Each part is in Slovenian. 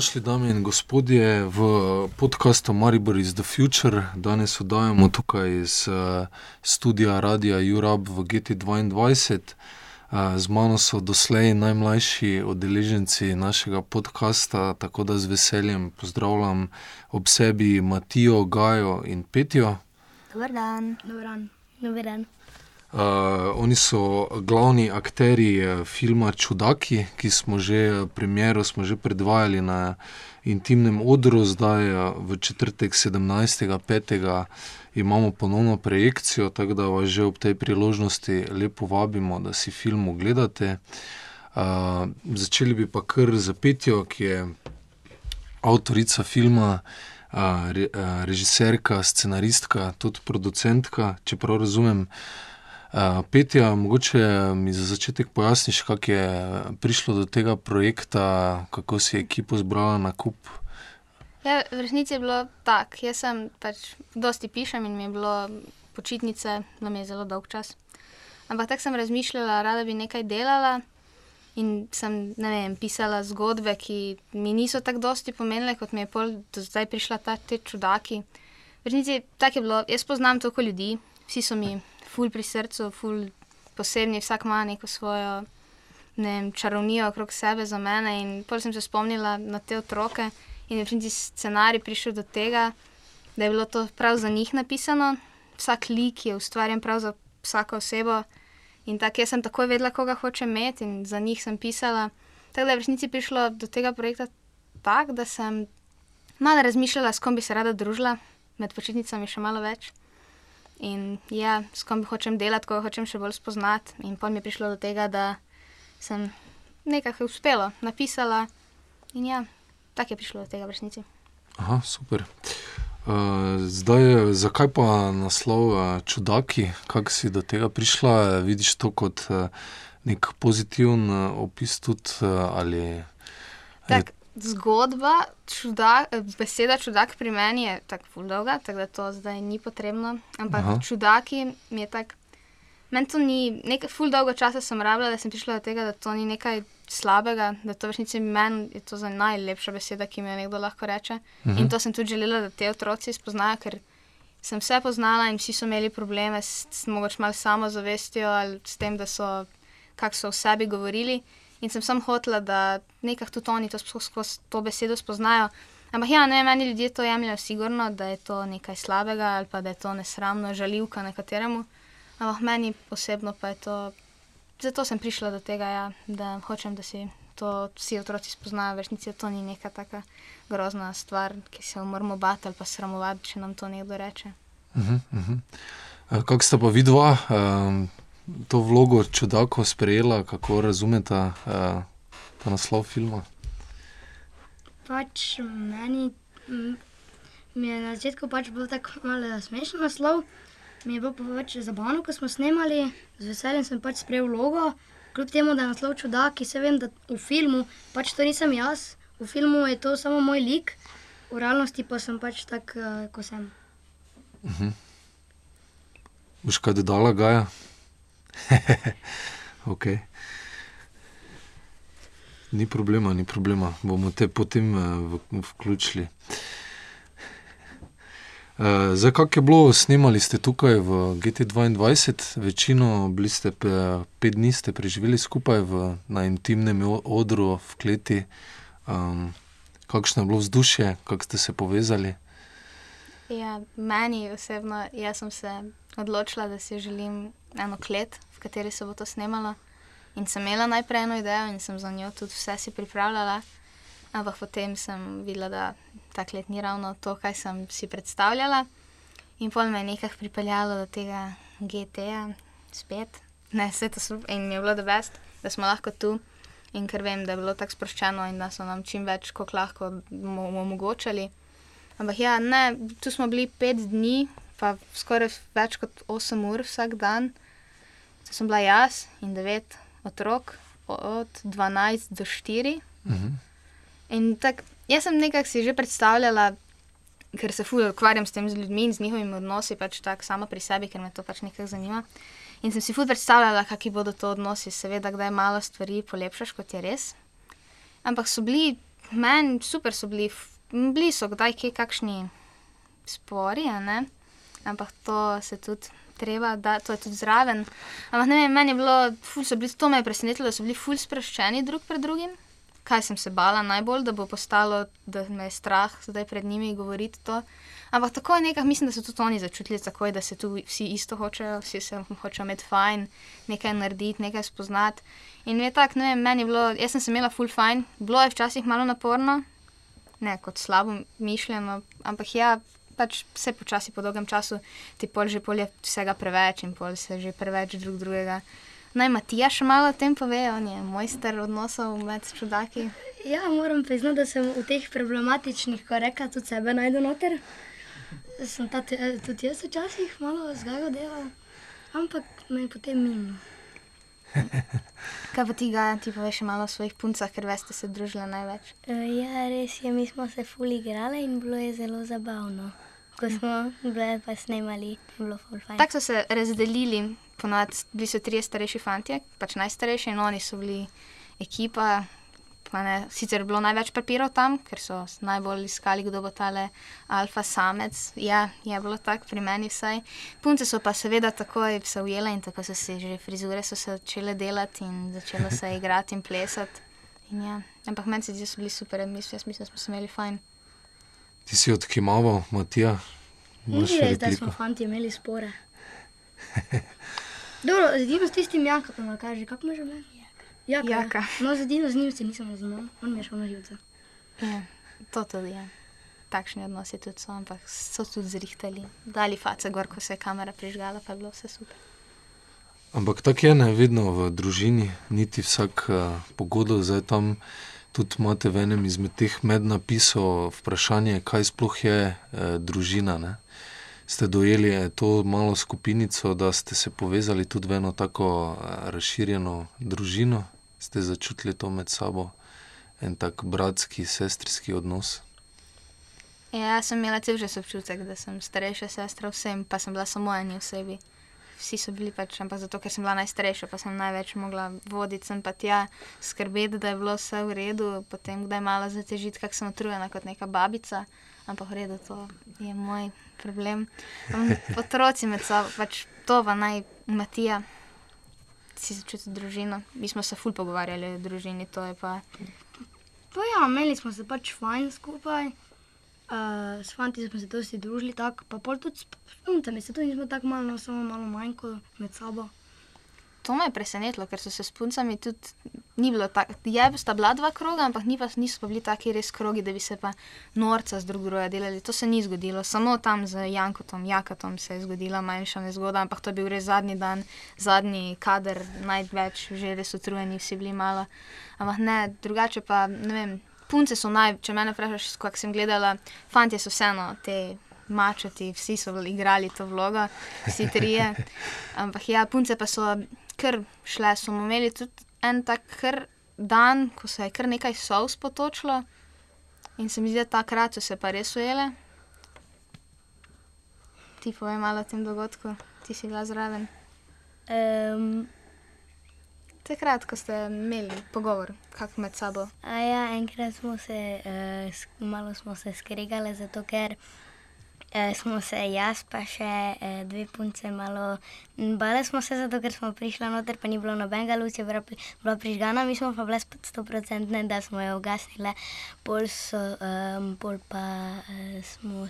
Dobrodošli, dame in gospodje, v podkastu Maribor is the Future. Danes oddajamo tukaj iz uh, studia Radia Jurab v GT2. Uh, z mano so doslej najmlajši udeleženci našega podcasta, tako da z veseljem pozdravljam ob sebi Matijo, Gajo in Petijo. Dober dan. Dober dan. Dober dan. Uh, oni so glavni akteri eh, filma Čudaki, ki smo že premiero smo že predvajali na intimnem odru, zdaj eh, v četrtek 17.5. imamo ponovno projekcijo, tako da vas že ob tej priložnosti lepo vabimo, da si film ogledate. Uh, začeli bi pa kar z Petijo, ki je avtorica filma. Uh, re, uh, režiserka, scenaristka, tudi producentka, če prav razumem. Petja, mogoče mi za začetek pojasniš, kako je prišlo do tega projekta, kako si ekipo zbrala na kup. Ja, v resnici je bilo tako. Jaz sem pač dosti pišem in mi je bilo počitnice, nam je zelo dolg čas. Ampak tako sem razmišljala, rada bi nekaj delala in sem vem, pisala zgodbe, ki mi niso tako dosti pomenile, kot mi je pol do zdaj prišla ta te čudaki. V resnici tako je bilo, jaz poznam toliko ljudi, vsi so mi ful pri srcu, ful posebni, vsak ima neko svojo ne vem, čarovnijo okrog sebe za mene. In potem sem se spomnila na te otroke in je pri scenariju prišel do tega, da je bilo to prav za njih napisano. Vsak lik je ustvarjen prav za vsako osebo. In tako jaz sem takoj vedela, koga hoče imeti, in za njih sem pisala. Tako da je v resnici prišlo do tega projekta tako, da sem malo razmišljala, s kom bi se rada družila, med počitnicami še malo več. In ja, s kom hočem delati, ko hočem še bolj spoznati. In potem je prišlo do tega, da sem nekaj uspela, napisala. In ja, tako je prišlo do tega v resnici. Aha, super. Uh, zdaj, zakaj pa naslov uh, Čudaki, kako si do tega prišla? Vidiš to kot uh, nek pozitiven uh, opis tudi uh, ali? Tak, zgodba, čuda, beseda čudak pri meni je tako fuldolga, tako da to zdaj ni potrebno. Ampak Aha. čudaki mi je tako. Meni to ni, nekaj fuldolgo časa sem rabila, da sem prišla do tega, da to ni nekaj slabega, da to vršnice meni je to za najlepša beseda, ki mi jo nekdo lahko reče. Uh -huh. In to sem tudi želela, da te otroci spoznajo, ker sem vse poznala in vsi so imeli probleme s, s mogoče malo samozavestjo ali s tem, da so, kako so v sebi govorili. In sem samo hotela, da nekako tudi oni to skozi to besedo spoznajo. Ampak ja, ne vem, meni ljudje to jemljajo sigurno, da je to nekaj slabega ali pa da je to nesramno, žaljivka nekateremu. Ampak meni osebno pa je to. Zato sem prišla do tega, ja, da hočem, da si to vsi otroci spoznajo. Resnici to ni neka taka grozna stvar, ki se jo moramo bati ali pa sramovati, če nam to nekdo reče. Uh -huh, uh -huh. Kako sta pa vidva? Um to vlogo čudako sprejela, kako razumete uh, ta naslov filma? Pač meni mi je na začetku pač bil tako malo smešen naslov. Mi je bilo pa več zabavno, ko smo snemali, z veseljem sem pač sprejel vlogo. Kljub temu, da je naslov čudak, ki se vem, da v filmu pač to nisem jaz, v filmu je to samo moj lik, v realnosti pa sem pač tak, uh, kot sem. Uh. -huh. Boš kaj dodala, Gaja? ok. Ni problema, ni problema, bomo te potem uh, vključili. Uh, zdaj, kako je bilo, snimali ste tukaj v GT2, večino, bili ste pe, pet dni, ste preživeli skupaj v, na intimnem odru v kleti. Um, kakšno je bilo vzdušje, kako ste se povezali? Ja, meni osebno, jaz sem se odločila, da si želim eno klet, v kateri se bo to snemalo. In sem imela najprej eno idejo in sem za njo tudi vse si pripravljala. Ampak potem sem videla, da ta klet ni ravno to, kar sem si predstavljala. In pol me je nekaj pripeljalo do tega GT-ja, spet, ne, vse to super. In mi je bilo da best, da smo lahko tu. In ker vem, da je bilo tako sproščeno in da so nam čim več, kot lahko, omogočali. Ampak ja, ne, tu smo bili pet dni, pa skoraj več kot 8 ur vsak dan. To sem bila jaz in 9 otrok, od 12 do 4. Mhm. In tako, jaz sem nekaj si že predstavljala, ker se fulj ukvarjam s tem z ljudmi in z njihovimi odnosi, pač tako sama pri sebi, ker me to pač nekaj zanima. In sem si fulj predstavljala, kakšni bodo to odnosi, seveda, kdaj malo stvari polepšaš, kot je res. Ampak so bili meni super so bili, bili so kdaj kje kakšni spori, ampak to se tudi treba, da to je tudi zraven. Ampak ne vem, meni je bilo, ful so bili, to me je presenetilo, da so bili ful sproščeni drug pred drugim. Kaj sem se bala najbolj, da bo postalo, da me je strah zdaj pred njimi govoriti to. Ampak tako je nekaj, mislim, da so tudi oni začutili takoj, da se tu vsi isto hočejo, vsi se hočejo imeti fajn, nekaj narediti, nekaj spoznati. In je tako, ne vem, meni je bilo, jaz sem se imela full fajn, bilo je včasih malo naporno, ne kot slabo mišljeno, ampak ja, pač vse počasi po dolgem času ti pol že pol je vsega preveč in pol se že preveč drug drugega. Naj Matija še malo o tem pove, on je mojster odnosov med čudaki. Ja, moram priznati, da sem v teh problematičnih, ko reka, tudi sebe najdu noter. Sem ta, tudi jaz včasih malo zgago delal, ampak me je potem minilo. Kaj pa ti ga, ti poveš malo o svojih puncah, ker veste se družile največ. Eh, Ja, res je, mi smo se ful igrali in bilo je zelo zabavno. Ko smo bile pa snemali, je bilo ful fajn. Tako so se razdelili, ponad, bili so trije starejši fantje, pač najstarejši in oni so bili ekipa. pa Ne, sicer je bilo največ papirov tam, ker so najbolj iskali, kdo bo tale alfa samec. Ja, je bilo tako, pri meni vsaj. Punce so pa seveda takoj se ujele in tako so se že frizure so se začele delati in začelo se igrati in plesati. In ja, ampak meni se zdi, da so bili super, mislim, jaz mislim, da smo se imeli fajn. Ti si odkimaval, Matija. Ni Imaš res, da smo fanti imeli spore. Dobro, zdaj s tistim Jakobom, kaže, kako mu že ime? Jaka. Jaka. No, zadino z njim se nisem razumel, on mi je šel na živce. Ja, to tudi je. Takšni odnosi tudi so, ampak so tudi zrihtali. Dali face gor, ko se je kamera prižgala, pa je bilo vse super. Ampak tako je ne vedno v družini, niti vsak uh, pogodil, zdaj tam tudi imate v enem izmed teh mednapisov vprašanje, kaj sploh je uh, družina. Ne? Ste dojeli eh, to malo skupinico, da ste se povezali tudi v eno tako uh, razširjeno družino, ste začutili to med sabo, en tak bratski, sestrski odnos. Ja, sem imela cel čas občutek, da sem starejša sestra vsem, pa sem bila samo eni osebi. Vsi so bili pač, ampak zato, ker sem bila najstarejša, pa sem največ mogla voditi, sem pa tja skrbeti, da je bilo vse v redu, potem kdaj malo zatežiti, kak sem utrujena kot neka babica, ampak v redu, to je moj problem. Otroci med sabo, pač to pa naj Matija si začuti družino. Mi smo se ful pogovarjali o družini, to je pa. Pa ja, imeli smo se pač fajn skupaj. Uh, s fanti smo se dosti družili, tako pa pol tudi s puncami se tudi nismo tako malo, no, samo malo manj kot med sabo. To me je presenetilo, ker so se s puncami tudi ni bilo tako. Je sta bila dva kroga, ampak ni pa, niso pa bili taki res krogi, da bi se pa norca z drug druga delali. To se ni zgodilo. Samo tam z Jankotom, Jakatom se je zgodila manjša nezgoda, ampak to je bil res zadnji dan, zadnji kader, največ, že res utrujeni, vsi bili malo. Ampak ne, drugače pa ne vem. Punce so naj, če me vprašaš, kako sem gledala, fantje so vseeno te mačoti, vsi so igrali to vlogo, vsi trije. Ampak ja, punce pa so kar šle, smo imeli tudi en tak kar dan, ko se je kar nekaj sous potočilo in se mi zdi, da takrat so se pa res ujele. Ti povej malo o tem dogodku, ti si bila zraven. Um, Takrat, ko ste imeli pogovor, kako med sabo. a ja, enkrat smo se, uh, malo smo se skregale, zato ker uh, smo se jaz pa še uh, dve punce malo bale smo se, zato ker smo prišla noter, pa ni bilo nobenega luč, je bila, pri- bila prižgana, mi smo pa bile stoprocentne, da smo jo ugasnile, pol, so, um, pol pa uh, smo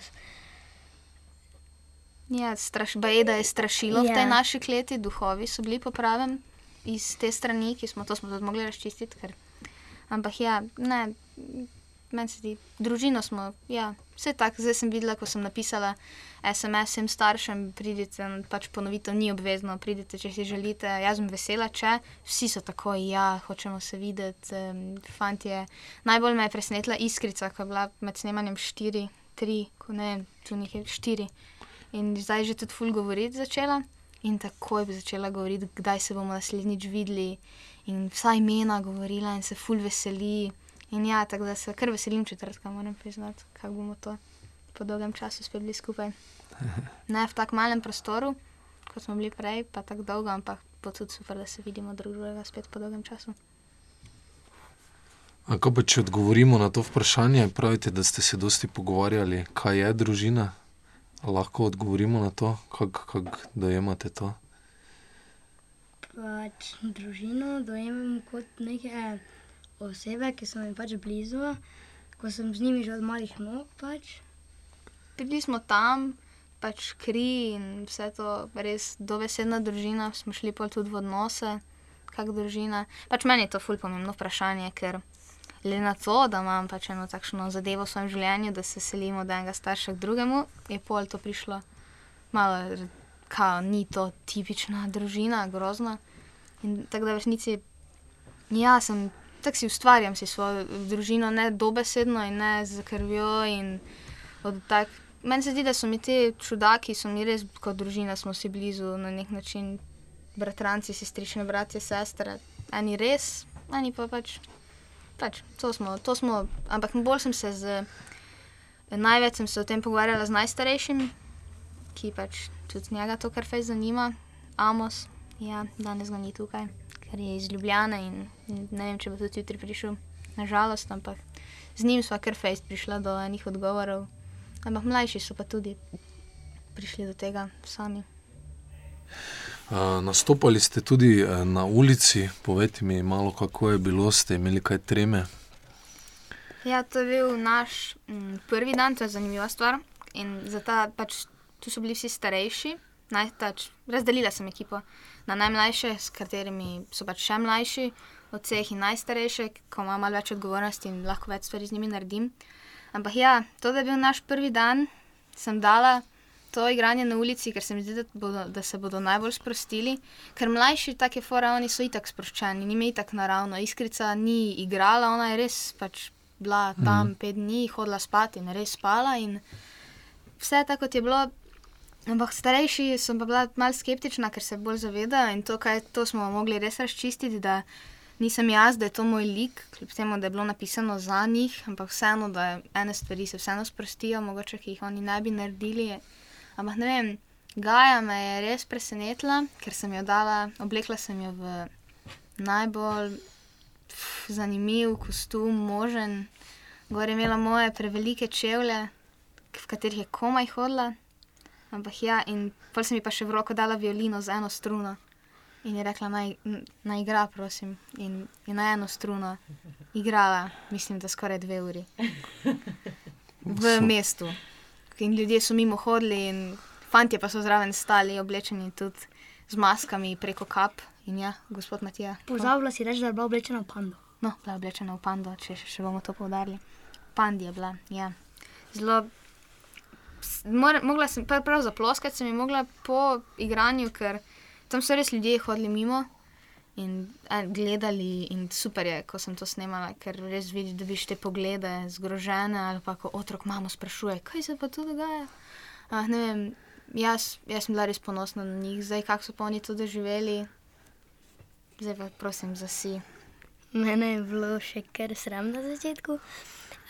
Ja, straš, Bajeda je strašilo ja. v tej Ja. naši kleti, duhovi so bili po pravem iz te strani, ki smo to smo tudi mogli razčistiti. Ker... Ampak ja, ne, meni se zdi, družino smo, ja, vse tako, zdaj sem videla, ko sem napisala SMS vsem staršem, pridite, pač ponovitev ni obvezno, pridite, če si želite. Jaz sem vesela, če vsi so tako, ja, hočemo se videti, um, fantje. Najbolj me je presenetila iskrica, ko je bila med snemanjem štiri, tri, ko ne tu nekaj štiri. In zdaj je že tudi ful govoriti začela. In takoj bi začela govoriti, kdaj se bomo naslednjič videli. In vsa imena govorila in se ful veseli. In ja, tako da se kar veselim četrtka, moram priznati, kako bomo to po dolgem času spet bili skupaj. Ne v tako malem prostoru, kot smo bili prej, pa tako dolgo, ampak bo tudi super, da se vidimo drug drugega spet po dolgem času. A Kaj pa, če odgovorimo na to vprašanje, pravite, da ste se dosti pogovarjali, kaj je družina? Lahko odgovorimo na to, kako kak dojemate to? Pač družino dojemam kot neke osebe, ki so mi pač blizu, ko sem z njimi že od malih nog. Pač. Bili smo tam, pač kri in vse to, res dobesedna družina, smo šli pol tudi v odnose, kak družina. Pač meni je to ful pomembno vprašanje, ker glede na to, da imam pač eno takšno zadevo v svojem življenju, da se selim od enega starša k drugemu, je pol to prišlo malo, kao ni to tipična družina, grozna. In tako da v resnici, ja, sem, tako si ustvarjam si svojo družino, ne dobesedno in ne z krvjo in od tak. Meni se zdi, da so mi ti čudaki, so mi res kot družina, smo si blizu na nek način, bratranci, sestrične, bratje, sestre. Eni res, eni pa pač, pač to smo, to smo, ampak bolj sem se z, največ sem se o tem pogovarjala z najstarejšim, ki pač tudi njega to kar fejs zanima, Amos, ja, danes ga ni tukaj, ker je iz Ljubljane in ne vem, če bo tudi jutri prišel, nažalost, ampak z njim sva kar fejs prišla do enih odgovorov. Ampak mlajši so pa tudi prišli do tega sami. Nastopali ste tudi eh, na ulici, povejte mi malo, kako je bilo, ste imeli kaj treme? Ja, to je bil naš m, prvi dan, to je zanimiva stvar. In ta, pač, tu so bili vsi starejši, naj, tač, razdelila sem ekipo na najmlajše, s katerimi so pač še mlajši od vseh in najstarejše, ko imam malo več odgovornosti in lahko več stvari z njimi naredim. Ampak ja, to, je bil naš prvi dan, sem dala to igranje na ulici, ker se mi zdi, da, bodo, da se bodo najbolj sprostili. Ker mlajši, take fore, oni so itak sproščeni, njim je itak naravno. Iskrica ni igrala, ona je res pač bila tam pet dni, hodila spat in res spala. In vse tako je bilo. Ampak starejši sem pa bila malo skeptična, ker se bolj zavedajo in to, kaj to smo mogli res razčistiti, da nisem jaz, da je to moj lik, kljub temu, da je bilo napisano za njih, ampak vseeno, da ene stvari se vseeno sprostijo, mogoče jih oni ne bi naredili. Ampak ne vem, Gaja me je res presenetila, ker sem jo dala, oblekla sem jo v najbolj pf, zanimiv kostum, možen. Gor je imela moje prevelike čevlje, v katerih je komaj hodila. Ampak ja, in pol sem ji pa še v roko dala violino z eno struno. In je rekla, naj, naj igra, prosim. In je na eno struno igrala, mislim, da skoraj dve uri. V mestu. In ljudje so mimo hodili, in fantje pa so zraven stali, oblečeni tudi z maskami preko kap. In ja, gospod Matija. Pozabila si reči, da je bila oblečena v pando. No, bila je oblečena v pando, če še, še bomo to poudarili. Pandi je bila, ja. Zelo. Mora, mogla sem, prav, zaploskati sem ji mogla po igranju, ker tam so res ljudje hodili mimo in gledali. In super je, ko sem to snemala, ker res vidiš, da vidiš te poglede, zgrožene ali pa ko otrok mamo sprašuje, kaj se pa tu dogaja. Ah, ne vem, jaz, jaz sem bila res ponosna na njih, zdaj kako so pa oni to doživeli. Zdaj pa prosim za si. Mene je bilo še kar sram na začetku,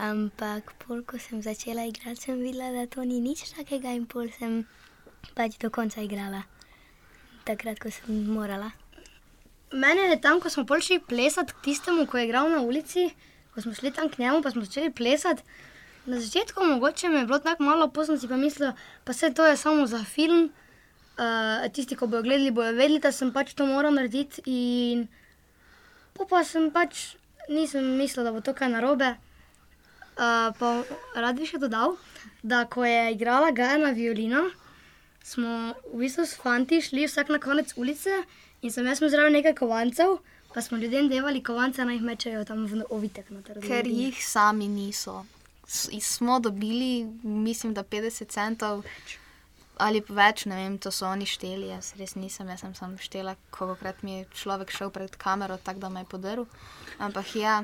ampak pol, ko sem začela igrati, sem videla, da to ni nič takega in pol sem pač do konca igrala. Takrat, ko sem morala. Mene je tam, ko smo pol šli plesati k tistemu, ko je igral na ulici, ko smo šli tam k njemu, pa smo začeli plesati. Na začetku mogoče mi je bilo tako malo, sem si pa mislila, pa se to je samo za film. Uh, tisti, ko bodo gledali, bodo vedeli, da sem pač to moral narediti. In po pa sem pač nisem mislila, da bo to kaj narobe. Uh, pa rad bi še dodal, da ko je igrala Gaja na violino, smo v bistvu s fanti šli vsak na konec ulice in sem jaz imel zraven nekaj kovancev, pa smo ljudem devali kovance, naj jih mečejo tam v ovitek. Trgu. Ker jih sami niso. S- Smo dobili, mislim, da 50 centov ali pa več, ne vem, to so oni šteli. Jaz res nisem, jaz sem samo štela, kolikokrat mi je človek šel pred kamero, tako da me je podaril. Ampak ja,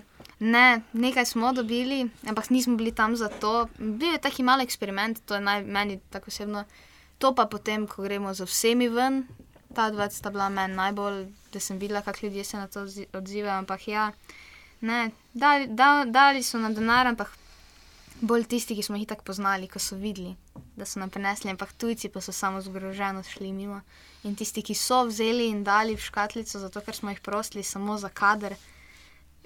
ne, nekaj smo dobili, ampak nismo bili tam zato. Bil je taki mali eksperiment, to je naj, meni tako osebno. To pa potem, ko gremo z vsemi ven, ta dva sta bila meni najbolj, da sem videla, kako ljudje se na to odzi- odzivajo. Ampak ja, ne, dali, da, dali so nam denar, ampak bolj tisti, ki smo jih tako poznali, ko so videli, da so nam prinesli, ampak tujci pa so samo zgroženo šli mimo. In tisti, ki so vzeli in dali v škatlico, zato ker smo jih prosili samo za kader,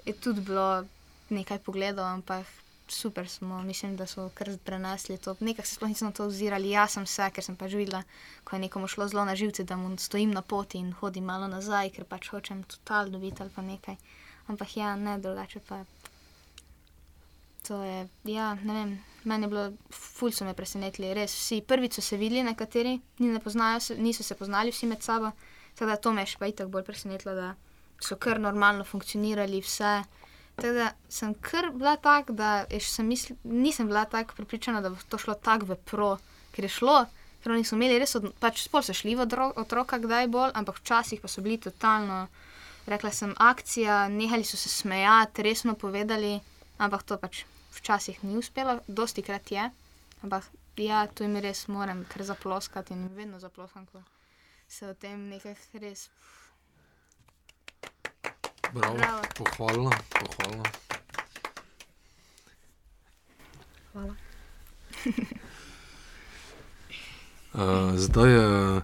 je tudi bilo nekaj pogledov, ampak super smo, mislim, da so kar prenesli to. Nekaj se sploh nisem na to ozirali, jaz sem vse, ker sem pač videla, ko je nekomu šlo zelo na živce, da mu stojim na poti in hodim malo nazaj, ker pač hočem total dobiti ali pa nekaj. Ampak ja, ne drugače pa. To je, ja, ne vem, meni je bilo, ful so me presenetili, res vsi. Prvič so se videli, nekateri ni ne poznajo, se, niso se poznali vsi med sabo, tako da to me je še pa itak bolj presenetilo, da so kar normalno funkcionirali vse. Tako da sem kar bila tak, da sem misl, nisem bila tako pripričana, da bo to šlo tako v pro, ker je šlo, ker oni so imeli res, od, pač spol so šli v otroka kdaj bolj, ampak včasih pa so bili totalno, rekla sem, akcija, nehali so se smejati, resno povedali, ampak to pač včasih ni uspelo, dosti krat je, ampak ja, to jim res moram, ker zaploskati in vedno zaploskam, ko se o tem nekaj res. Bravo, Bravo. pohvalno, pohvalno. Hvala. Uh, zdaj, uh,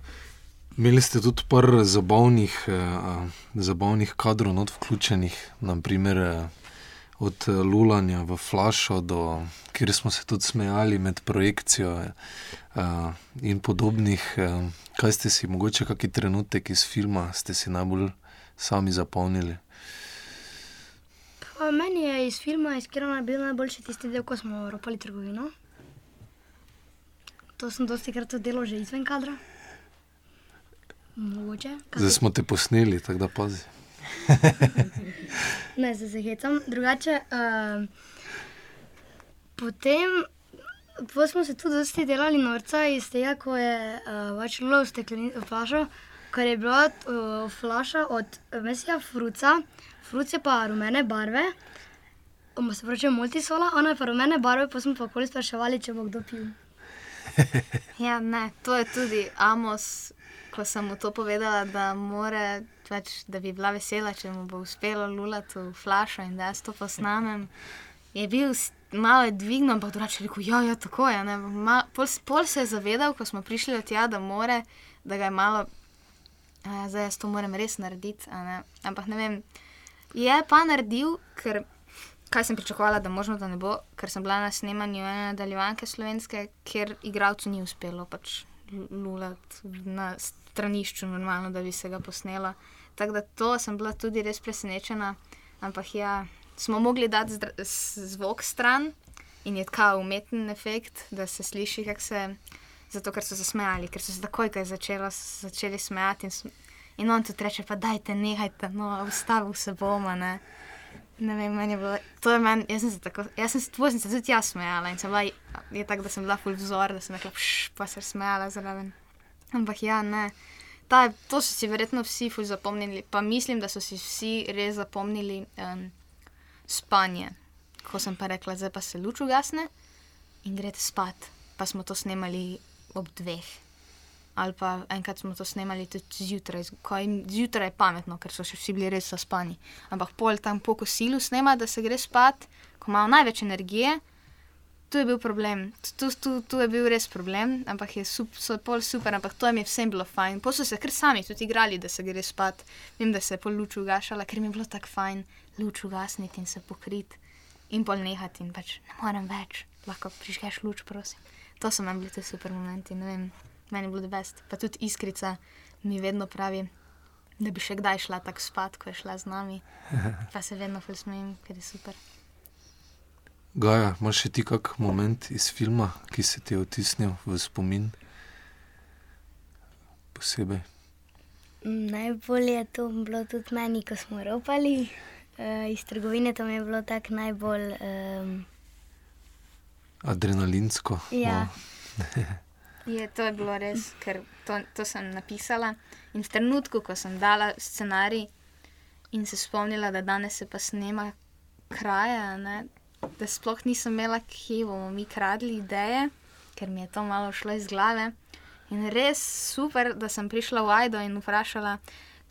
imeli ste tudi par zabavnih, uh, zabavnih kadrov, not vključenih, naprimer uh, od lulanja v flašo, do, kjer smo se tudi smejali med projekcijo uh, in podobnih. Uh, kaj ste si, mogoče kakšen trenutek iz filma, ste si najbolj sami zapomnili? Pa meni je iz filma iskreno bil najboljši tisti del, ko smo ropali trgovino. To sem dosti krat delal že izven kadra. Mogoče. Zdaj smo te posneli, tako da pazi. Ne, zdaj se hecam. Drugače, uh, potem po smo se tudi dosti delali norca iz tega, ko je uh, pač lula v steklenico flašo, ker je bila uh, flaša od mesija fruca, fruc je pa rumene barve. Um, se pravi, multisola, ona je pa rumene barve, pa smo pa okoli spraševali, če bo kdo pil. Ja, ne, to je tudi Amos, ko sem mu to povedala, da, more, pač, da bi bila vesela, če mu bo uspelo lulati v flašo in da jaz to posnamem. Je bil malo je dvignil, ampak drugače rekel, ja, ja, tako je. ne." Ma, Pol, pol se je zavedal, ko smo prišli od tja, da more, da ga je malo, a, zdaj jaz to moram res narediti. Ne? Ampak ne vem, je pa naredil, ker kaj sem pričakovala, da možno da ne bo, ker sem bila na snemanju ene nadaljevanke slovenske, kjer igralcu ni uspelo pač l- lulati na stranišču, normalno, da bi se ga posnela. Tako da to sem bila tudi res presenečena, ampak ja, smo mogli dati zvok stran in je tako umeten efekt, da se sliši, kako se. Zato, ker so se smejali, ker so se takoj, ko je začela, začeli smejati. In, in on tudi reče, pa dajte, nehajte, no, ustavil se bomo. Ne. Ne vem, meni je bilo, to je meni, jaz sem se tako, jaz sem se, tvoj sem se tudi jaz smejala in sem bila, je tako, da sem bila full vzor, da sem rekla, pš, pa se smejala zraven. Ampak ja, ne. Ta, to so si verjetno vsi full zapomnili, pa mislim, da so si vsi res zapomnili um, spanje. Ko sem pa rekla, zdaj pa se luč ugasne in greste spat, pa smo to snemali ob dveh. Ali pa enkrat smo to snemali tudi zjutraj, ko je zjutraj pametno, ker so še vsi bili res zaspani. Ampak pol tam po kosilu snema, da se gre spat, ko ima največ energije. Tu je bil problem, tu, tu, tu je bil res problem, ampak je sup, so pol super, ampak to jim je vsem bilo fajn. Pa so se kar sami tudi igrali, da se gre spat. Vem, da se je pol luč ugašala, ker mi je bilo tako fajn luč ugasniti in se pokriti in pol nehati in pač ne morem več, lahko prižgeš luč, prosim. To so meni bili ti super momenti, ne vem, meni je bilo best. Pa tudi iskrica mi vedno pravi, da bi še kdaj šla tako spat, ko je šla z nami. Pa se vedno ful smejim, ker je super. Gaja, imaš še ti kak moment iz filma, ki se ti je otisnil v spomin? Posebej. Mm, Najbolj je to bilo tudi meni, ko smo ropali. Uh, iz trgovine to mi je bilo tako najbolj. Um, Adrenalinsko. Ja. Je, to je bilo res, ker to, to sem napisala. In v trenutku, ko sem dala scenarij in se spomnila, da danes se pa snema kraja, ne, da sploh nisem imela, kje bomo mi kradli ideje, ker mi je to malo šlo iz glave. In res super, da sem prišla v Ajdo in vprašala,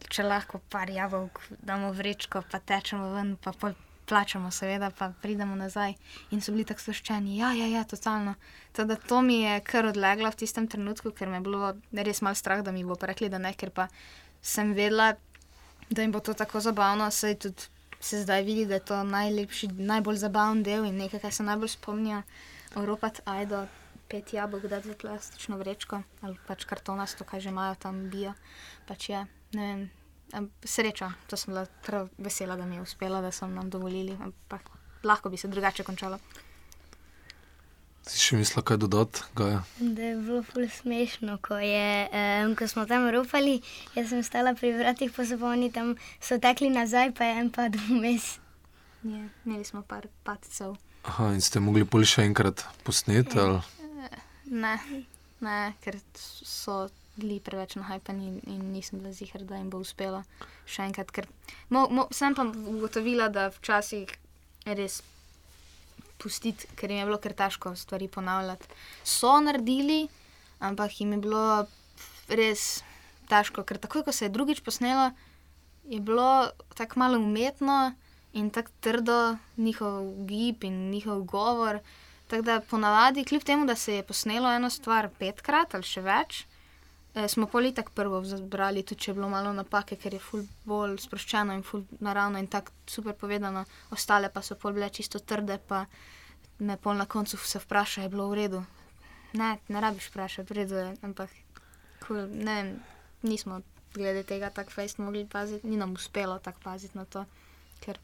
če lahko par jabolk damo vrečko, pa tečemo ven, pa pol plačamo, seveda, pa pridemo nazaj. In so bili tako sproščeni, ja, ja, ja, totalno. Teda to mi je kar odleglo v tistem trenutku, ker me je bilo res malo strah, da mi bo rekli, da ne, ker pa sem vedela, da jim bo to tako zabavno, saj tudi se zdaj vidi, da je to najlepši, najbolj zabaven del in nekaj, kar se najbolj spomnijo. Evropat, ajdo, pet jabolk, da za plastično vrečko ali pač kartonasto, kaj že imajo tam bio. Pač je, ne vem, em, sreča, to sem bila prav vesela, da mi je uspelo, da so nam dovolili, ampak lahko bi se drugače končalo. Si še mislila kaj dodati, Gaja? Da je bilo ful smešno, ko, je, um, ko smo tam ropali, jaz sem stala pri vratih, pa so oni tam so tekli nazaj, pa je en padel vmes. Je, imeli smo par paticev. Aha, in ste mogli pol še enkrat posneti? Ali? Ne, ne, ker so bili preveč nahajpani in, in nisem bila zihar, da jim bo uspelo še enkrat. Ker, mo, mo, sem pa ugotovila, da včasih res pustiti, ker jim je bilo kar težko stvari ponavljati. So naredili, ampak jim je bilo res težko, ker takoj, ko se je drugič posnelo, je bilo tako malo umetno in tako trdo njihov gib in njihov govor. Tako da ponavadi, kljub temu, da se je posnelo eno stvar petkrat ali še več, eh, smo politik prvo zbrali, tudi če je bilo malo napake, ker je ful bolj sproščeno in ful naravno in tako super povedano, ostale pa so pol bile čisto trde, pa me pol na koncu se vpraša, je bilo v redu. Ne, ne rabiš vprašati, v redu je, ampak cool, ne vem, nismo glede tega tako fejst mogli paziti, ni nam uspelo tako paziti na to, ker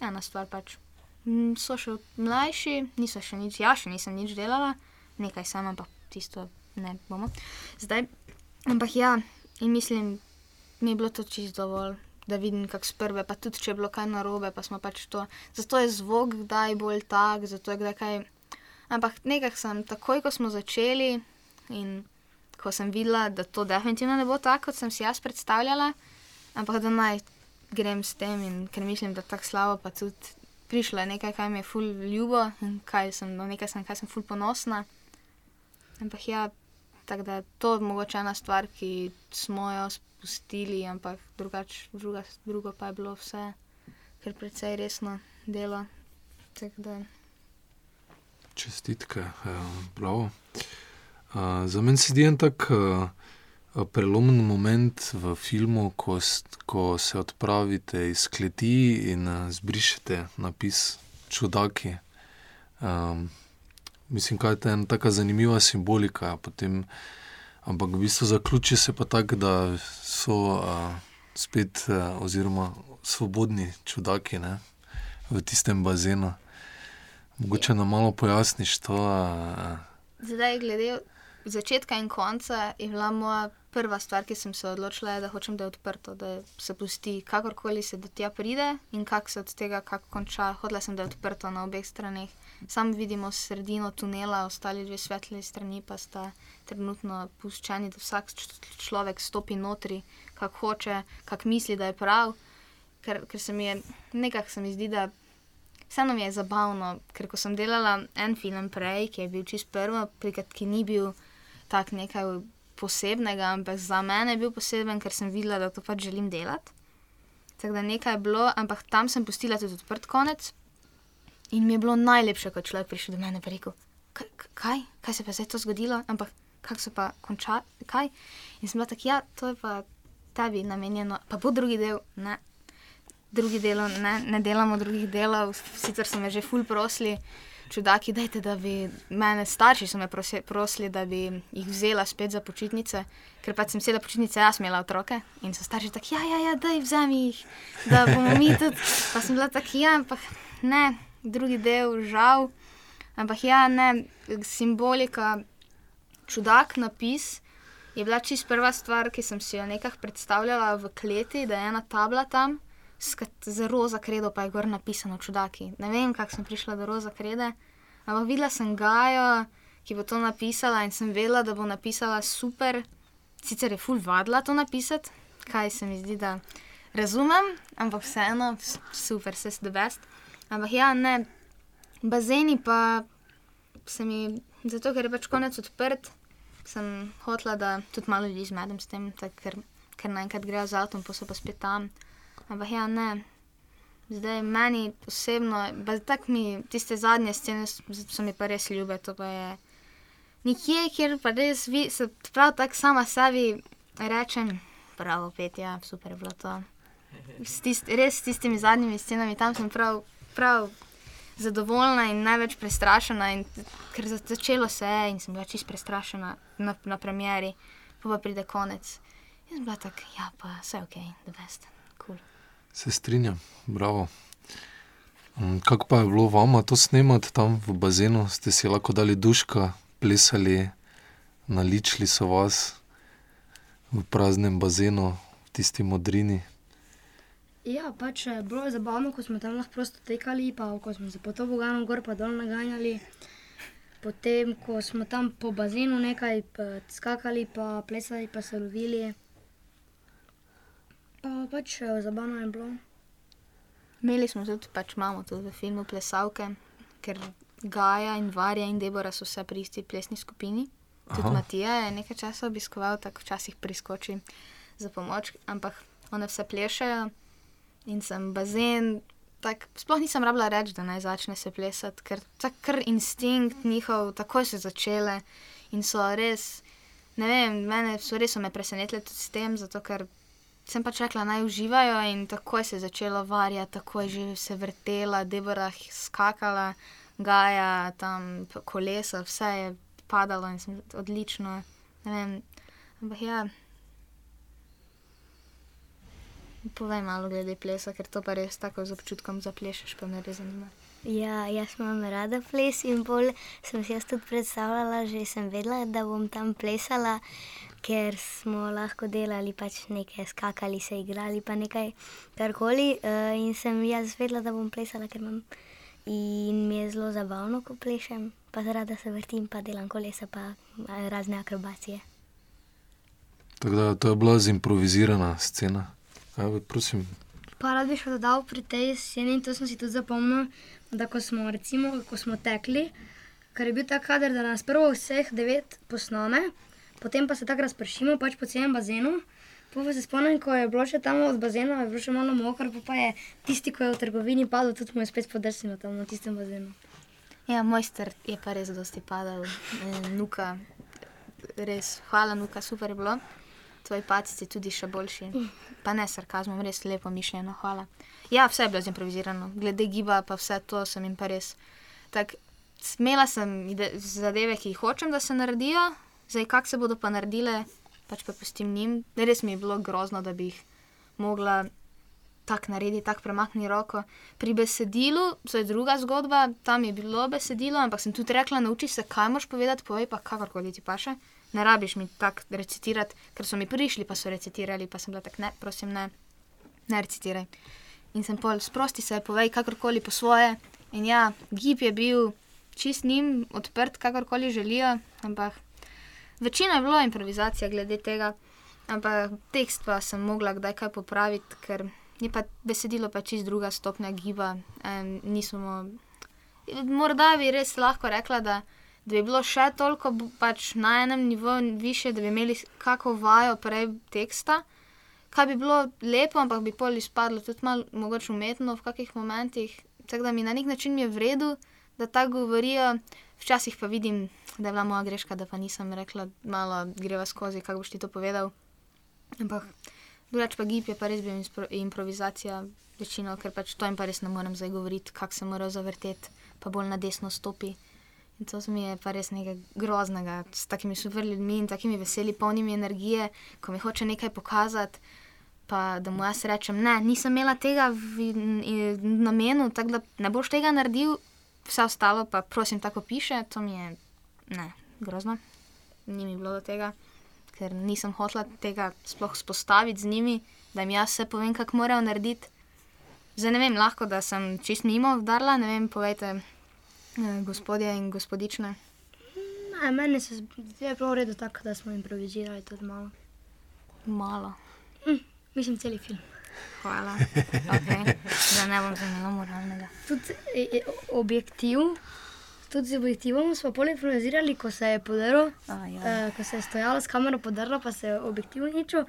ena stvar pač. Mm, So še mlajši, niso še nič, ja, še nisem nič delala, nekaj sem, ampak tisto ne bomo. Zdaj, ampak ja, in mislim, mi je bilo to čisto dovolj, da vidim, kako sprve, pa tudi če je bilo kaj narobe, pa smo pač to. Zato je zvok kdaj bolj tak, zato je kdaj kaj. Ampak nekako sem, takoj ko smo začeli in ko sem videla, da to definitivno ne bo tako, kot sem si jaz predstavljala, ampak da naj grem s tem in ker mislim, da tako slabo pa tudi prišlo je nekaj, kar mi je ful ljubo in kaj sem, na nekaj sem, kaj sem ful ponosna. Ampak ja, tako da to je mogoče ena stvar, ki smo jo spustili, ampak drugač, druga, drugo pa je bilo vse, ker precej resno delo. Čestitke, eh, bravo. Uh, za meni se zdi en tak uh, prelomen moment v filmu, ko, ko se odpravite iz kleti in uh, zbrišete napis Čudaki. Um, mislim, kaj je ena taka zanimiva simbolika. Potem, ampak v bistvu zaključi se pa tako, da so uh, spet, uh, oziroma svobodni čudaki ne, v tistem bazenu. Mogoče nam malo pojasniš to. Uh, Zdaj, glede začetka in konca, je bila moja prva stvar, ki sem se odločila, je, da hočem, da je odprto, da se pusti, kakorkoli se do tja pride in kako se od tega kako konča. Hodila sem, da je odprto na obeh straneh. Sam vidimo sredino tunela, ostali dve svetli strani pa sta trenutno puščeni, da vsak človek stopi notri, kako hoče, kako misli, da je prav. Ker, ker se mi je, nekako se mi zdi, da Vseeno mi je zabavno, ker ko sem delala en film prej, ki je bil čist prvo, ki ni bil tak nekaj posebnega, ampak za mene je bil poseben, ker sem videla, da to pač želim delati. Tako da nekaj je bilo, ampak tam sem pustila tudi odprt konec. In mi je bilo najlepše, ko je človek prišel do mene in rekel, "Kaj- kaj, se pa zdaj to zgodilo, ampak kako se pa konča, kaj. In sem bila tako, ja, to je pa tebi namenjeno, pa bo drugi del, ne, drugi del, ne, ne delamo drugih delov, sicer so me že ful prosili, čudaki, dajte, da bi mene, starši so me prosi, prosili, da bi jih vzela spet za počitnice, ker pač sem sedela počitnice, jaz imela otroke in so starši tako, ja, ja, ja, daj vzemi jih, da bomo mi tudi. Pa sem bila tako, ja, ampak ne, drugi del, žal. Ampak ja, ne, simbolika, čudak napis. Je bila čist prva stvar, ki sem si jo nekako predstavljala v kleti, da je ena tabla tam, z roza kredo pa je gor napisano čudaki. Ne vem, kako sem prišla do roza krede, ampak videla sem Gajo, ki bo to napisala in sem vedela, da bo napisala super. Sicer je full vadila to napisati, kaj se mi zdi, da razumem, ampak vseeno, super, vse s the best. Ampak ja, ne, bazeni pa se mi, zato ker je pač konec odprt, sem hotela, da tudi malo ljudi zmedem s tem, tak, ker, ker naenkrat grejo z avtom, pa so pa spet tam. Ampak ja, ne. Zdaj meni osebno, tako mi tiste zadnje scene so mi pa res ljube, to pa je nekje, kjer pa res vi, se prav tako sama sebi rečem, bravo, pet, ja, super je bilo to. s tist, res s tistimi zadnjimi scenami, tam sem prav, prav zadovoljna in največ prestrašena, in, ker za- začelo se je in sem bila čist prestrašena na, na premjeri, pa pa pride konec. In sem bila tako, ja, pa vse ok, the best, cool. Se strinjam, bravo. Mm, Kako pa je bilo vama to snemati tam v bazenu? Ste si lahko dali duška, plesali, naličili so vas v praznem bazenu, v tisti modrini. Ja, pač eh, bilo je zabavno, ko smo tam lahko prosto tekali, pa ko smo se po to boganom gor pa dol naganjali. Potem, ko smo tam po bazenu nekaj pa skakali, pa plesali, pa se lovili. Pa pač eh, zabavno je bilo. Imeli smo tudi, pač imamo tudi v filmu plesalke, ker Gaja in Varja in Debora so vse pri isti plesni skupini. Tudi. Matija je nekaj časa obiskoval, tako včasih priskoči za pomoč, ampak one vse plešajo in sem bazen. Tak, sploh nisem rabila reči, da naj začne se plesati, ker tak kar instinkt njihov, takoj so začele in so res, ne vem, mene so res so me presenetile tudi s tem, zato ker sem pač rekla, naj uživajo in takoj se je začelo varjati, takoj že se vrtela, Debora skakala, Gaja, tam kolesa, vse je padalo in sem odlično. Ne vem, ampak ja. Povej malo glede plesa, ker to pa res tako z občutkom zaplešeš, pa me res zanima. Ja, jaz imam rada ples in bolj sem si jaz tudi predstavljala, že sem vedela, da bom tam plesala, ker smo lahko delali pač nekaj, skakali, se igrali, pa nekaj karkoli. eh, In sem jaz vedela, da bom plesala, ker imam in mi je zelo zabavno, ko plešem, pa rada se vrtim, pa delam kolesa, pa eh, razne akrobacije. Tako da to je bila zimprovizirana scena. Ja, prosim, Pa rad bi še dodal pri tej sceni, in to sem si tudi zapomnil, da ko smo, recimo, ko smo tekli, ker je bil ta kader, da nas prvo vseh devet posname, potem pa se tako razpršimo pač po celem bazenu. Pa se spomnim, ko je bilo še tam od bazena, je bilo še malo mokro, pa, pa je tisti, ko je v trgovini padel, tudi mu je spet podrsnilo tam na tistem bazenu. Ja, mojster je pa res dosti padal, eh, nuka, res, hvala, nuka, super je bilo. Tvoji padci tudi še boljši. Pa ne sarkazmom, res lepo mišljeno, hvala. Ja, vse je bilo zimprovizirano, glede giba, pa vse to sem jim pa res. Tak, smela sem zadeve, ki jih hočem, da se naredijo, zdaj kako se bodo pa naredile, pač pa pustim njim. Res mi je bilo grozno, da bi jih mogla tako narediti, tako premakni roko. Pri besedilu, to je druga zgodba, tam je bilo besedilo, ampak sem tudi rekla, nauči se, kaj moš povedati, povej pa kakorkoli ti paše. Ne rabiš mi tako recitirati, ker so mi prišli, pa so recitirali, pa sem bila tako, ne, prosim, ne, ne recitiraj. In sem pol, sprosti se, povej kakorkoli po svoje. In ja, gib je bil čist njim odprt, kakorkoli želijo, ampak večina je bilo improvizacija glede tega, ampak tekst pa sem mogla kdaj kaj popraviti, ker je pa besedilo pa čist druga stopnja giba. Um, nismo, morda bi res lahko rekla, da, da bi bilo še toliko pač na enem nivoju više, da bi imeli kako vajo prej teksta. Kaj bi bilo lepo, ampak bi pol izpadlo tudi malo mogoče umetno v kakih momentih. Tako da mi na nek način je v redu, da tako govorijo, včasih pa vidim, da je bila moja greška, da pa nisem rekla, malo greva skozi, kako boš ti to povedal. Ampak drugače pa gib je pa res bil inspro- improvizacija večino, ker pač to jim pa res ne morem zdaj govoriti, kako se morajo zavrteti, pa bolj na desno stopi. In to se mi je pa res nekaj groznega, s takimi super ljudmi in takimi veseli, polnimi energije, ko mi hoče nekaj pokazati. Pa da mu jaz rečem, ne, nisem imela tega v v namenu, tako da ne boš tega naredil, vse ostalo pa prosim, tako piše, to mi je ne, grozno. Ni mi bilo do tega, ker nisem hotela tega sploh spostaviti z njimi, da jim jaz vse povem, kako morajo narediti. Zdaj ne vem, lahko da sem čist mimo vdarla, ne vem, povejte, gospodje in gospodične. Ne, meni se da je bilo v redu tako, da smo improvizirali tudi malo. Malo. Mislim, cel film. Hvala. Okay. Zdaj ne bom zanimala moralnega. Tudi e, e, objektiv, tudi z objektivom smo pol improvizirali, ko se je podaril. A, ja. Uh, ko se je stojala s kamero podarila, pa se je objektiv ničel.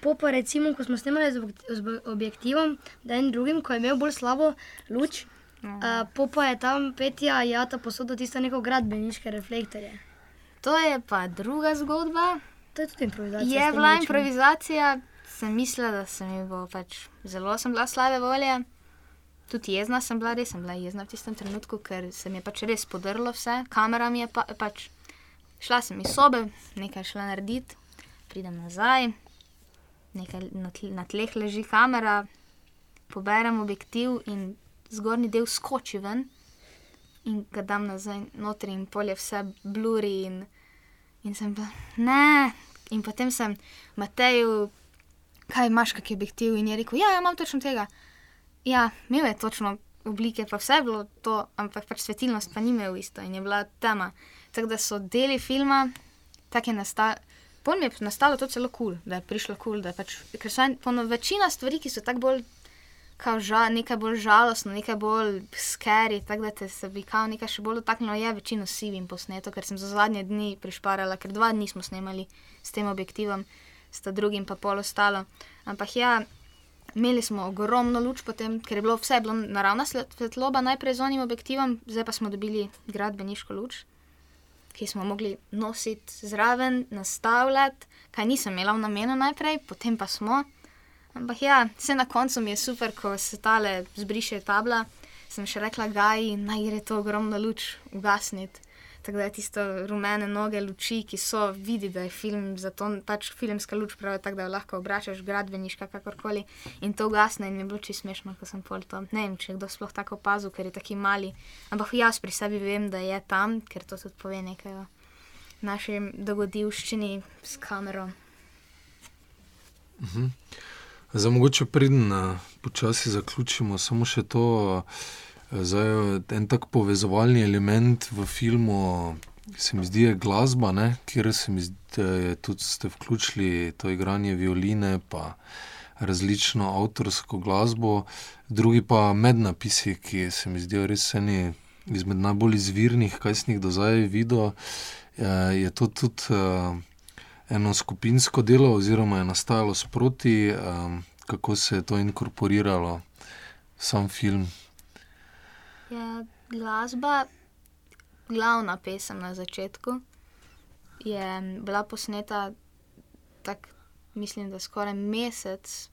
Po pa recimo, ko smo snemali z objektivom, da en drugim, ko je imel bolj slabo luč, uh, po pa je tam Petja Jata posodo tiste neko gradbeniške reflektorje. To je pa druga zgodba. To je tudi improvizacija. Je bila lučmi. improvizacija, sem mislila, da se mi bo pač zelo sem bila slabe volje. Tudi jezna sem bila, res sem bila jezna v tistem trenutku, ker se mi je pač res podrlo vse, kamera mi je pa, pač. Šla sem iz sobe, nekaj šla narediti, pridem nazaj, nekaj na, tle, na tleh leži kamera, poberem objektiv in zgornji del skoči ven in ga dam nazaj noter in polje vse bluri in, in sem bila, ne. In potem sem Mateju, kaj imaš, kak objektiv in je rekel, ja, ja, imam točno tega. Ja, imel je točno oblike, pa vse je bilo to, ampak pač svetilnost pa ni imel isto in je bila tema. Tako da so deli filma, tako je nastalo. Mi je nastalo to celo kul, cool, da je prišlo kul, cool, da je pač, ker so eno večina stvari, ki so tako bolj, kao ža, nekaj bolj žalostno, nekaj bolj skeri, tako da te se bi kao nekaj še bolj dotaknilo, je večino sivim posneto, ker sem za zadnje dni prišparala, ker dva dni smo snemali s tem objektivom, sta drugim pa pol ostalo. Ampak ja, imeli smo ogromno luč potem, ker je bilo vse, bilo naravna svetloba najprej z onim objektivom, zdaj pa smo dobili gradbeniško luč ki smo mogli nositi zraven, nastavljati, kaj nisem imela v namenu najprej, potem pa smo. Ampak ja, vse na koncu mi je super, ko se tale zbriše tabla. Sem še rekla, gaj, naj gre to ogromno luč ugasniti. Tako da je tisto rumene noge luči, ki so, vidi, da je film, zato pač filmska luč pravi tako, da jo lahko obračaš, gradbeniška, kakorkoli. In to ugasne in mi je bilo čisto smešno, ko sem pol to. Ne vem, če kdo sploh tako opazil, ker je taki mali. Ampak jaz pri sebi vem, da je tam, ker to tudi pove nekaj o naši dogodivščini s kamero. Mhm. Za mogoče pridem, počasi zaključimo samo še to. Uh, Zdaj, en tak povezovalni element v filmu se mi zdi je glasba, ne? kjer se mi zdi, da tudi ste vključili to igranje violine, pa različno avtorsko glasbo, drugi pa mednapisi, ki se mi zdijo res eni izmed najbolj izvirnih, kaj sem jih do zdaj videl. Je to tudi eno skupinsko delo, oziroma je nastajalo sproti, kako se je to inkorporiralo v sam film. Ja, glasba, glavna pesem na začetku, je bila posneta tako, mislim, da skoraj mesec,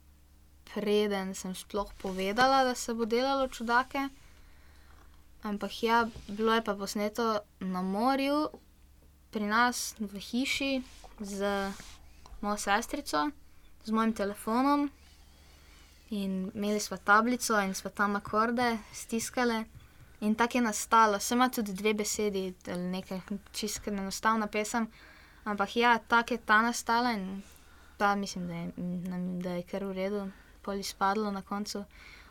preden sem sploh povedala, da se bo delalo čudake. Ampak ja, bilo je pa posneto na morju, pri nas v hiši, z mojo sestrico, z mojim telefonom. In imeli smo tablico in smo tam akorde stiskali. In tako je nastalo, se ima tudi dve besedi, ali nekaj čisto enostavna pesem. Ampak ja, tako je ta nastala in pa mislim, da je, da je kar v redu, pol izpadlo na koncu.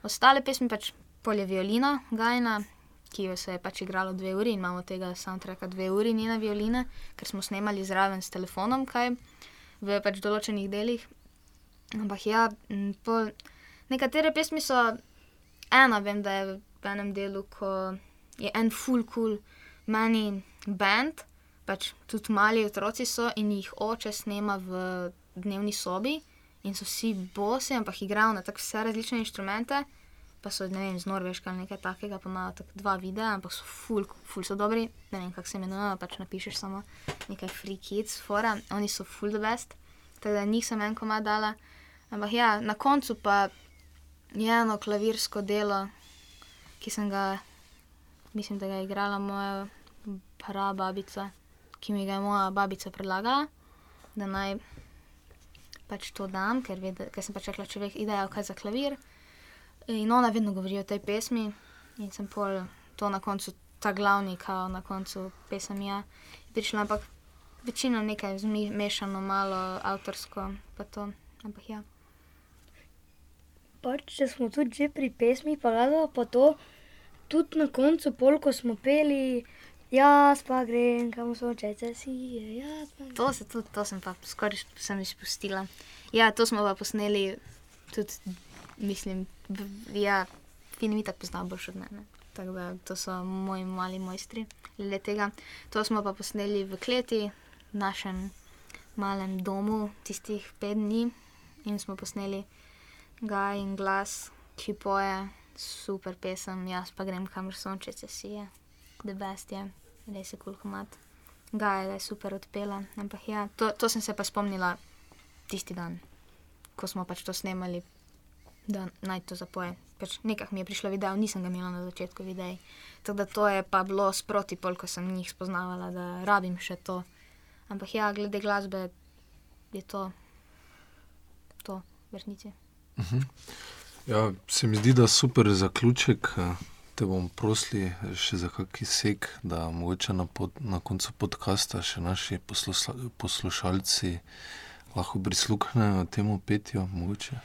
Ostale pesmi pač polje violina, gajna, ki jo se je pač igralo dve uri in imamo tega soundtracka dve uri, njena violina, ker smo snemali zraven s telefonom, kaj v pač določenih delih. Ampak ja, pol, nekatere pesmi so, ena vem, da je v enem delu, ko je en full cool meni band, pač tudi mali otroci so in jih oče snema v dnevni sobi in so vsi bosi, ampak igrajo na tako vse različne inštrumente. Pa so, ne vem, z Norveške ali nekaj takega, pa imajo tako dva videa, ampak so full, full so dobri. Ne vem, kako se imenujejo, pač napišeš samo nekaj free kids, fora, oni so full the best. Tako da nisem en komad dala. Ampak ja, na koncu pa je eno klavirsko delo, ki sem ga, mislim, da ga je igrala moja prababica, ki mi ga je moja babica predlagala, da naj pač to dam, ker, ved, ker sem pač rekla, ideja je kaj za klavir. In ona vedno govori o tej pesmi, in sem pol to na koncu, ta glavni, kao na koncu pesem ja, prišla, ampak večino nekaj zmešano, malo avtorsko, pa to, ampak ja. Pač, če smo tudi že pri pesmi, pa gledala pa to, tudi na koncu, pol, ko smo peli, jaz pa grem, kam so čece si. To se tudi, to sem pa skoraj sem izpustila. Ja, to smo pa posneli tudi, mislim, ja, film mi tako pozna boljš od mene. Tako da to so moji mali mojstri le tega. To smo pa posneli v kleti, v našem malem domu, tistih pet dni in smo posneli ga in glas, ki poje super pesem, jaz pa grem kamor sonče se sije, the best je, res je kul komat. Ga je, da je super odpela, ampak ja, to, to sem se pa spomnila tisti dan, ko smo pač to snemali, da naj to zapoje. Pač nekaj mi je prišlo video, nisem ga imela na začetku videa. Tako da to je pa bilo sproti, pol, ko sem njih spoznavala, da rabim še to. Ampak ja, glede glasbe je to, to v resnici. Ja, se mi zdi, da je super zaključek. eh, Te bom prosili še za kakšen sek, da mogoče na, pod, na koncu podcasta še naši poslušalci lahko prisluhnejo temu petju, mogoče,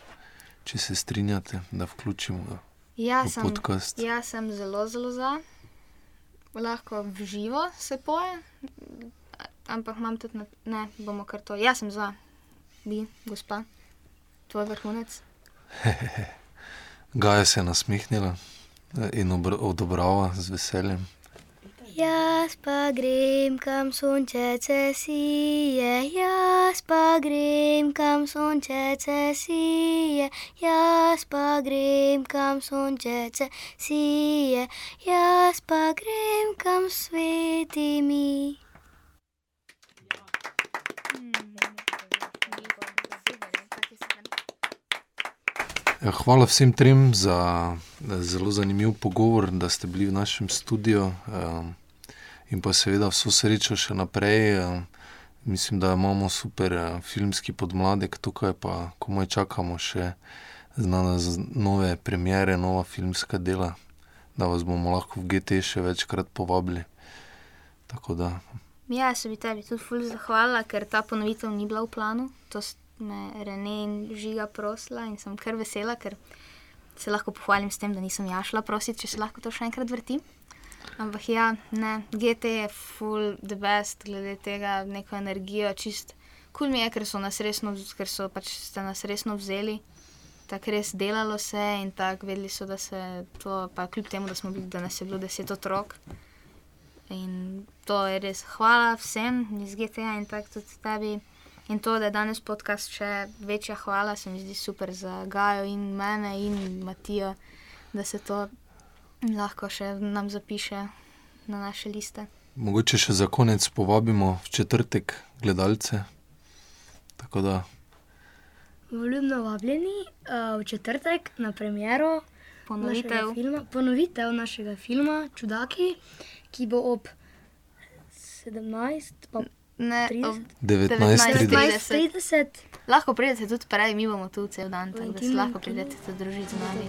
če se strinjate, da vključimo Ja, v sem, podcast. ja, sem zelo, zelo za. Lahko v živo se poje, ampak imam tudi, na, ne, bomo kar to. Jaz sem za, bi, gospa, tvoj vrhunec. Gaja se je nasmehnila eh, in obr- odobrava z veseljem. Jaz pa grem, kam sončece sije, jaz pa grem, kam sončece sije, jaz pa grem, kam sončece sije, jaz pa grem, kam sveti mi. Ja, hvala vsem trem za zelo zanimiv pogovor, da ste bili v našem studiu um, in pa seveda vso srečo še naprej. Um, mislim, da imamo super uh, filmski podmladek tukaj, pa komaj čakamo še na nove premiere, nova filmska dela, da vas bomo lahko v GT še večkrat povabili. Tako da, Ja, se bi tebi tudi ful zahvalila, ker ta ponovitev ni bila v planu. To me Rene in Žiga prosila in sem kar vesela, ker se lahko pohvalim s tem, da nisem ja šla prositi, če se lahko to še enkrat vrti. Ampak ja, ne, GT je full the best, glede tega, neko energijo, čist. Kul mi je, ker so nas resno, ker so pač ste nas resno vzeli. Tako res delalo se in tako vedeli so, da se to, pa kljub temu, da smo bili, da nas je bilo deset otrok. In to je res hvala vsem iz GTA in tako tudi tebi. In to, da je danes podcast še večja hvala, se mi zdi super za Gajo in mene in Matijo, da se to lahko še nam zapiše na naše liste. mogoče še za konec povabimo v četrtek gledalce. Tako da, Vljudno vabljeni uh, v četrtek na premiero Ponovitev. filma, ponovitev našega filma Čudaki, ki bo ob 17. pa Ne, 30? ob 19.30. 19.30. Lahko pridete tudi prej, mi bomo tu cel dan, tako da se lahko pridete tudi družiti z nami.